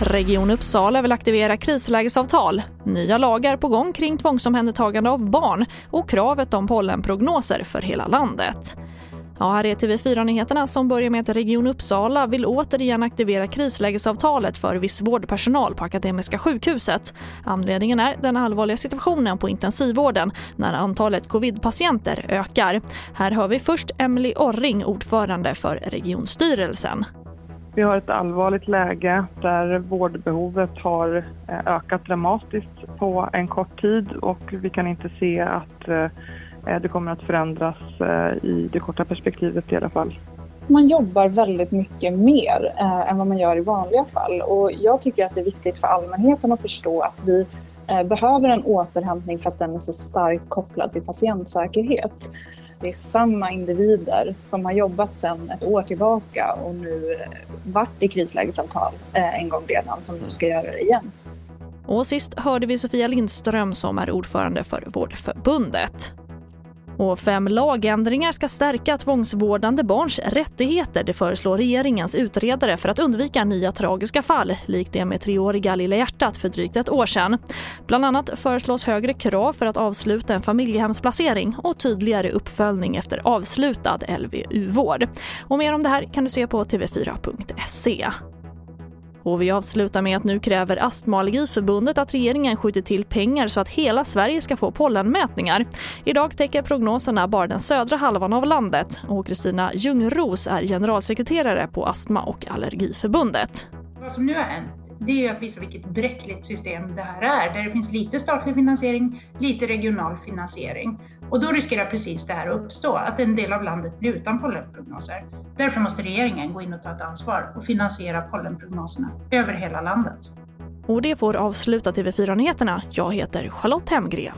Region Uppsala vill aktivera krislägesavtal, nya lagar på gång kring tvångsomhändertagande av barn och kravet om pollenprognoser för hela landet. Ja, här är TV4-nyheterna som börjar med att Region Uppsala vill återigen aktivera krislägesavtalet för viss vårdpersonal på Akademiska sjukhuset. Anledningen är den allvarliga situationen på intensivvården när antalet covidpatienter ökar. Här hör vi först Emily Orring, ordförande för regionstyrelsen. Vi har ett allvarligt läge där vårdbehovet har eh, ökat dramatiskt på en kort tid och vi kan inte se att eh, det kommer att förändras eh, i det korta perspektivet i alla fall. Man jobbar väldigt mycket mer eh, än vad man gör i vanliga fall och jag tycker att det är viktigt för allmänheten att förstå att vi eh, behöver en återhämtning för att den är så starkt kopplad till patientsäkerhet. Det är samma individer som har jobbat sedan ett år tillbaka och nu varit i krislägesavtal en gång redan som nu ska göra det igen. Och sist hörde vi Sofia Lindström som är ordförande för Vårdförbundet. Och fem lagändringar ska stärka tvångsvårdande barns rättigheter. Det föreslår regeringens utredare för att undvika nya tragiska fall, likt det med treåriga Lilla hjärtat för drygt ett år sedan. Bland annat föreslås högre krav för att avsluta en familjehemsplacering och tydligare uppföljning efter avslutad LVU-vård. Och mer om det här kan du se på tv4.se. Och vi avslutar med att nu kräver Astma och allergiförbundet att regeringen skjuter till pengar så att hela Sverige ska få pollenmätningar. Idag täcker prognoserna bara den södra halvan av landet och Kristina Ljungros är generalsekreterare på Astma och allergiförbundet. Vad som nu har hänt det är att visa vilket bräckligt system det här är, där det finns lite statlig finansiering, lite regional finansiering. Och då riskerar precis det här att uppstå, att en del av landet blir utan pollenprognoser. Därför måste regeringen gå in och ta ett ansvar och finansiera pollenprognoserna över hela landet. Och det får avsluta TV4-nyheterna. Jag heter Charlotte Hemgren.